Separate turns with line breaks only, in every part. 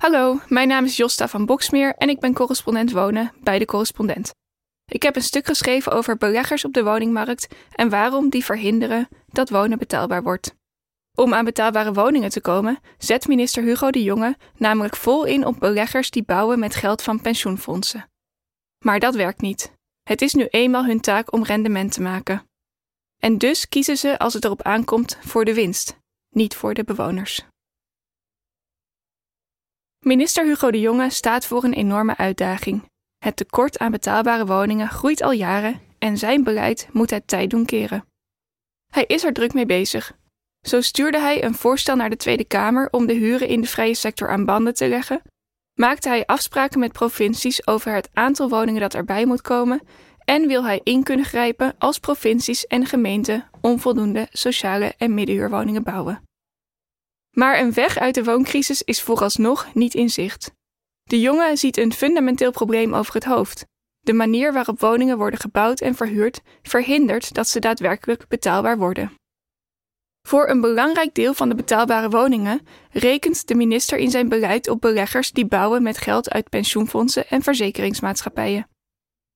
Hallo, mijn naam is Josta van Boksmeer en ik ben correspondent wonen bij de correspondent. Ik heb een stuk geschreven over beleggers op de woningmarkt en waarom die verhinderen dat wonen betaalbaar wordt. Om aan betaalbare woningen te komen, zet minister Hugo de Jonge namelijk vol in op beleggers die bouwen met geld van pensioenfondsen. Maar dat werkt niet. Het is nu eenmaal hun taak om rendement te maken. En dus kiezen ze als het erop aankomt voor de winst, niet voor de bewoners. Minister Hugo de Jonge staat voor een enorme uitdaging. Het tekort aan betaalbare woningen groeit al jaren en zijn beleid moet het tijd doen keren. Hij is er druk mee bezig. Zo stuurde hij een voorstel naar de Tweede Kamer om de huren in de vrije sector aan banden te leggen, maakte hij afspraken met provincies over het aantal woningen dat erbij moet komen en wil hij in kunnen grijpen als provincies en gemeenten onvoldoende sociale en middenhuurwoningen bouwen. Maar een weg uit de wooncrisis is vooralsnog niet in zicht. De jongen ziet een fundamenteel probleem over het hoofd. De manier waarop woningen worden gebouwd en verhuurd verhindert dat ze daadwerkelijk betaalbaar worden. Voor een belangrijk deel van de betaalbare woningen rekent de minister in zijn beleid op beleggers die bouwen met geld uit pensioenfondsen en verzekeringsmaatschappijen.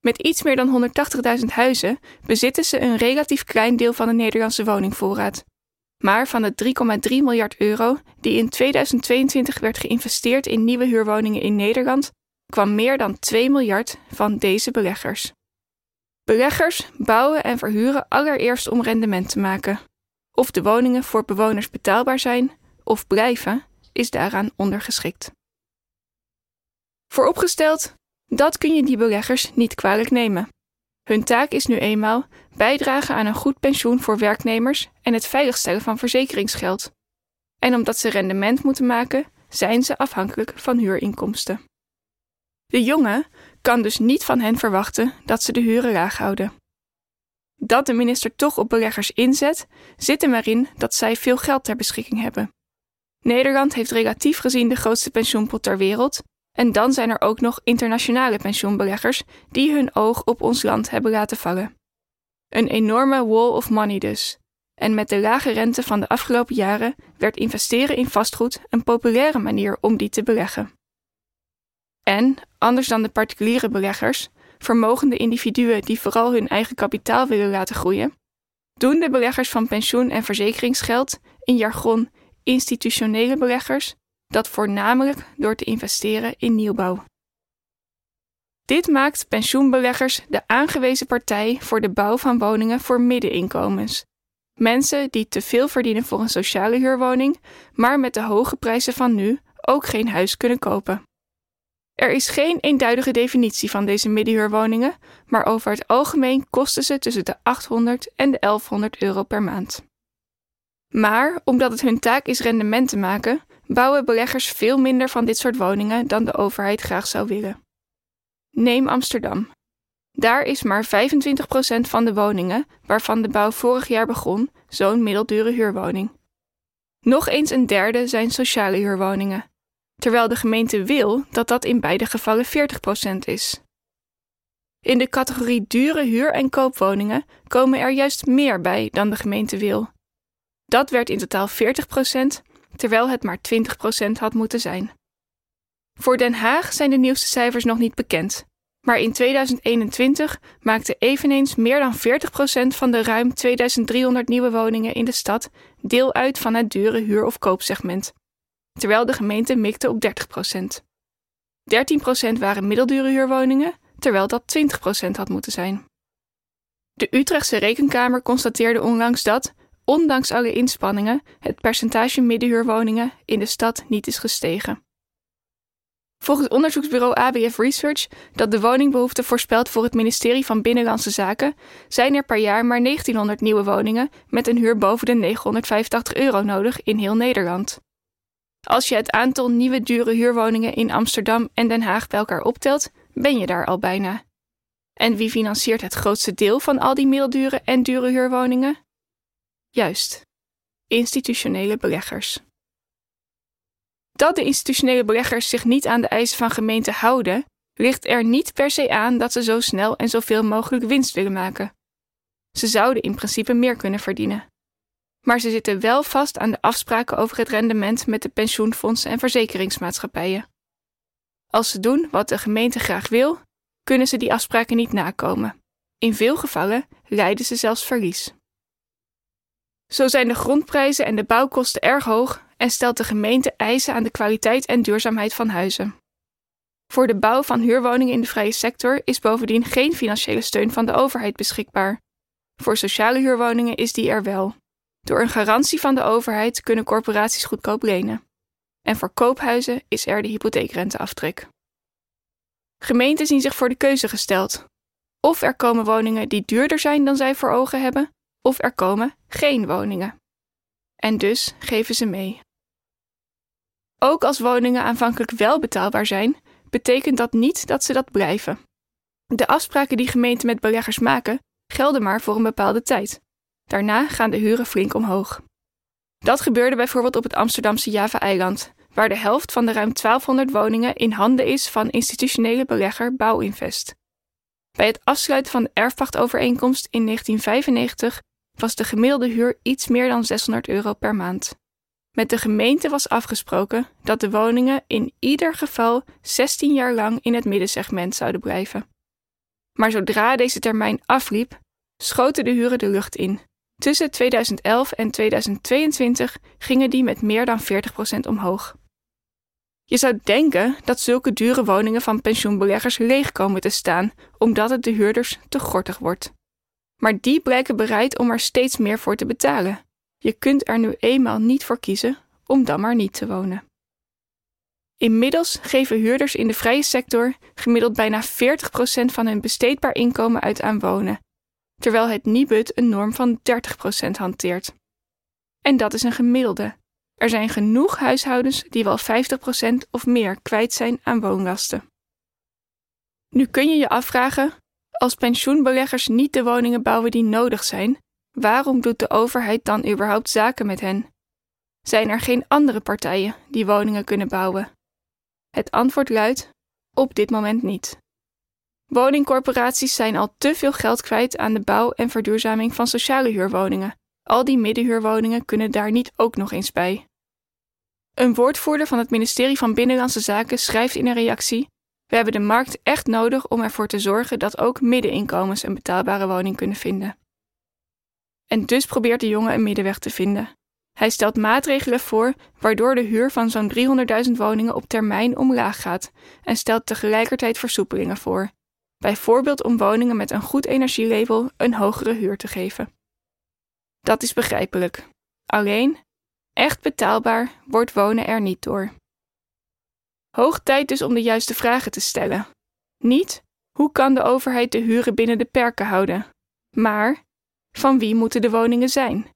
Met iets meer dan 180.000 huizen bezitten ze een relatief klein deel van de Nederlandse woningvoorraad. Maar van de 3,3 miljard euro die in 2022 werd geïnvesteerd in nieuwe huurwoningen in Nederland, kwam meer dan 2 miljard van deze beleggers. Beleggers bouwen en verhuren allereerst om rendement te maken. Of de woningen voor bewoners betaalbaar zijn of blijven, is daaraan ondergeschikt. Vooropgesteld, dat kun je die beleggers niet kwalijk nemen. Hun taak is nu eenmaal bijdragen aan een goed pensioen voor werknemers en het veiligstellen van verzekeringsgeld. En omdat ze rendement moeten maken, zijn ze afhankelijk van huurinkomsten. De jongen kan dus niet van hen verwachten dat ze de huren laag houden. Dat de minister toch op beleggers inzet, zit er maar in dat zij veel geld ter beschikking hebben. Nederland heeft relatief gezien de grootste pensioenpot ter wereld en dan zijn er ook nog internationale pensioenbeleggers die hun oog op ons land hebben laten vallen. Een enorme wall of money dus. En met de lage rente van de afgelopen jaren werd investeren in vastgoed een populaire manier om die te beleggen. En, anders dan de particuliere beleggers, vermogende individuen die vooral hun eigen kapitaal willen laten groeien, doen de beleggers van pensioen- en verzekeringsgeld, in jargon institutionele beleggers, dat voornamelijk door te investeren in nieuwbouw. Dit maakt pensioenbeleggers de aangewezen partij voor de bouw van woningen voor middeninkomens. Mensen die te veel verdienen voor een sociale huurwoning, maar met de hoge prijzen van nu ook geen huis kunnen kopen. Er is geen eenduidige definitie van deze middenhuurwoningen, maar over het algemeen kosten ze tussen de 800 en de 1100 euro per maand. Maar omdat het hun taak is rendement te maken, bouwen beleggers veel minder van dit soort woningen dan de overheid graag zou willen. Neem Amsterdam. Daar is maar 25% van de woningen waarvan de bouw vorig jaar begon, zo'n middeldure huurwoning. Nog eens een derde zijn sociale huurwoningen, terwijl de gemeente wil dat dat in beide gevallen 40% is. In de categorie dure huur- en koopwoningen komen er juist meer bij dan de gemeente wil. Dat werd in totaal 40%, terwijl het maar 20% had moeten zijn. Voor Den Haag zijn de nieuwste cijfers nog niet bekend, maar in 2021 maakte eveneens meer dan 40% van de ruim 2300 nieuwe woningen in de stad deel uit van het dure huur- of koopsegment, terwijl de gemeente mikte op 30%. 13% waren middeldure huurwoningen, terwijl dat 20% had moeten zijn. De Utrechtse Rekenkamer constateerde onlangs dat, ondanks alle inspanningen, het percentage middenhuurwoningen in de stad niet is gestegen. Volgens onderzoeksbureau ABF Research, dat de woningbehoefte voorspelt voor het ministerie van Binnenlandse Zaken, zijn er per jaar maar 1900 nieuwe woningen met een huur boven de 985 euro nodig in heel Nederland. Als je het aantal nieuwe dure huurwoningen in Amsterdam en Den Haag bij elkaar optelt, ben je daar al bijna. En wie financiert het grootste deel van al die middeldure en dure huurwoningen? Juist, institutionele beleggers. Dat de institutionele beleggers zich niet aan de eisen van gemeenten houden, ligt er niet per se aan dat ze zo snel en zoveel mogelijk winst willen maken. Ze zouden in principe meer kunnen verdienen. Maar ze zitten wel vast aan de afspraken over het rendement met de pensioenfondsen en verzekeringsmaatschappijen. Als ze doen wat de gemeente graag wil, kunnen ze die afspraken niet nakomen. In veel gevallen lijden ze zelfs verlies. Zo zijn de grondprijzen en de bouwkosten erg hoog en stelt de gemeente eisen aan de kwaliteit en duurzaamheid van huizen. Voor de bouw van huurwoningen in de vrije sector is bovendien geen financiële steun van de overheid beschikbaar. Voor sociale huurwoningen is die er wel. Door een garantie van de overheid kunnen corporaties goedkoop lenen. En voor koophuizen is er de hypotheekrenteaftrek. Gemeenten zien zich voor de keuze gesteld. Of er komen woningen die duurder zijn dan zij voor ogen hebben, of er komen geen woningen. En dus geven ze mee. Ook als woningen aanvankelijk wel betaalbaar zijn, betekent dat niet dat ze dat blijven. De afspraken die gemeenten met beleggers maken, gelden maar voor een bepaalde tijd. Daarna gaan de huren flink omhoog. Dat gebeurde bijvoorbeeld op het Amsterdamse Java-eiland, waar de helft van de ruim 1200 woningen in handen is van institutionele belegger Bouwinvest. Bij het afsluiten van de erfpachtovereenkomst in 1995 was de gemiddelde huur iets meer dan 600 euro per maand. Met de gemeente was afgesproken dat de woningen in ieder geval 16 jaar lang in het middensegment zouden blijven. Maar zodra deze termijn afliep, schoten de huren de lucht in. Tussen 2011 en 2022 gingen die met meer dan 40% omhoog. Je zou denken dat zulke dure woningen van pensioenbeleggers leeg komen te staan, omdat het de huurders te gortig wordt. Maar die blijken bereid om er steeds meer voor te betalen. Je kunt er nu eenmaal niet voor kiezen om dan maar niet te wonen. Inmiddels geven huurders in de vrije sector gemiddeld bijna 40% van hun besteedbaar inkomen uit aan wonen, terwijl het Nibud een norm van 30% hanteert. En dat is een gemiddelde. Er zijn genoeg huishoudens die wel 50% of meer kwijt zijn aan woonlasten. Nu kun je je afvragen: als pensioenbeleggers niet de woningen bouwen die nodig zijn, waarom doet de overheid dan überhaupt zaken met hen? Zijn er geen andere partijen die woningen kunnen bouwen? Het antwoord luidt: op dit moment niet. Woningcorporaties zijn al te veel geld kwijt aan de bouw en verduurzaming van sociale huurwoningen. Al die middenhuurwoningen kunnen daar niet ook nog eens bij. Een woordvoerder van het ministerie van Binnenlandse Zaken schrijft in een reactie: We hebben de markt echt nodig om ervoor te zorgen dat ook middeninkomens een betaalbare woning kunnen vinden. En dus probeert de jongen een middenweg te vinden. Hij stelt maatregelen voor waardoor de huur van zo'n 300.000 woningen op termijn omlaag gaat en stelt tegelijkertijd versoepelingen voor. Bijvoorbeeld om woningen met een goed energielabel een hogere huur te geven. Dat is begrijpelijk. Alleen, echt betaalbaar wordt wonen er niet door. Hoog tijd dus om de juiste vragen te stellen. Niet hoe kan de overheid de huren binnen de perken houden, maar van wie moeten de woningen zijn?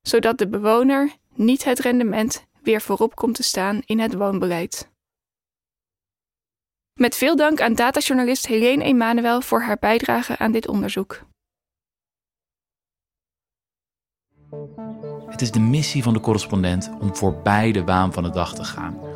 Zodat de bewoner niet het rendement weer voorop komt te staan in het woonbeleid. Met veel dank aan datajournalist Helene Emanuel voor haar bijdrage aan dit onderzoek.
Het is de missie van de correspondent om voorbij de waan van de dag te gaan.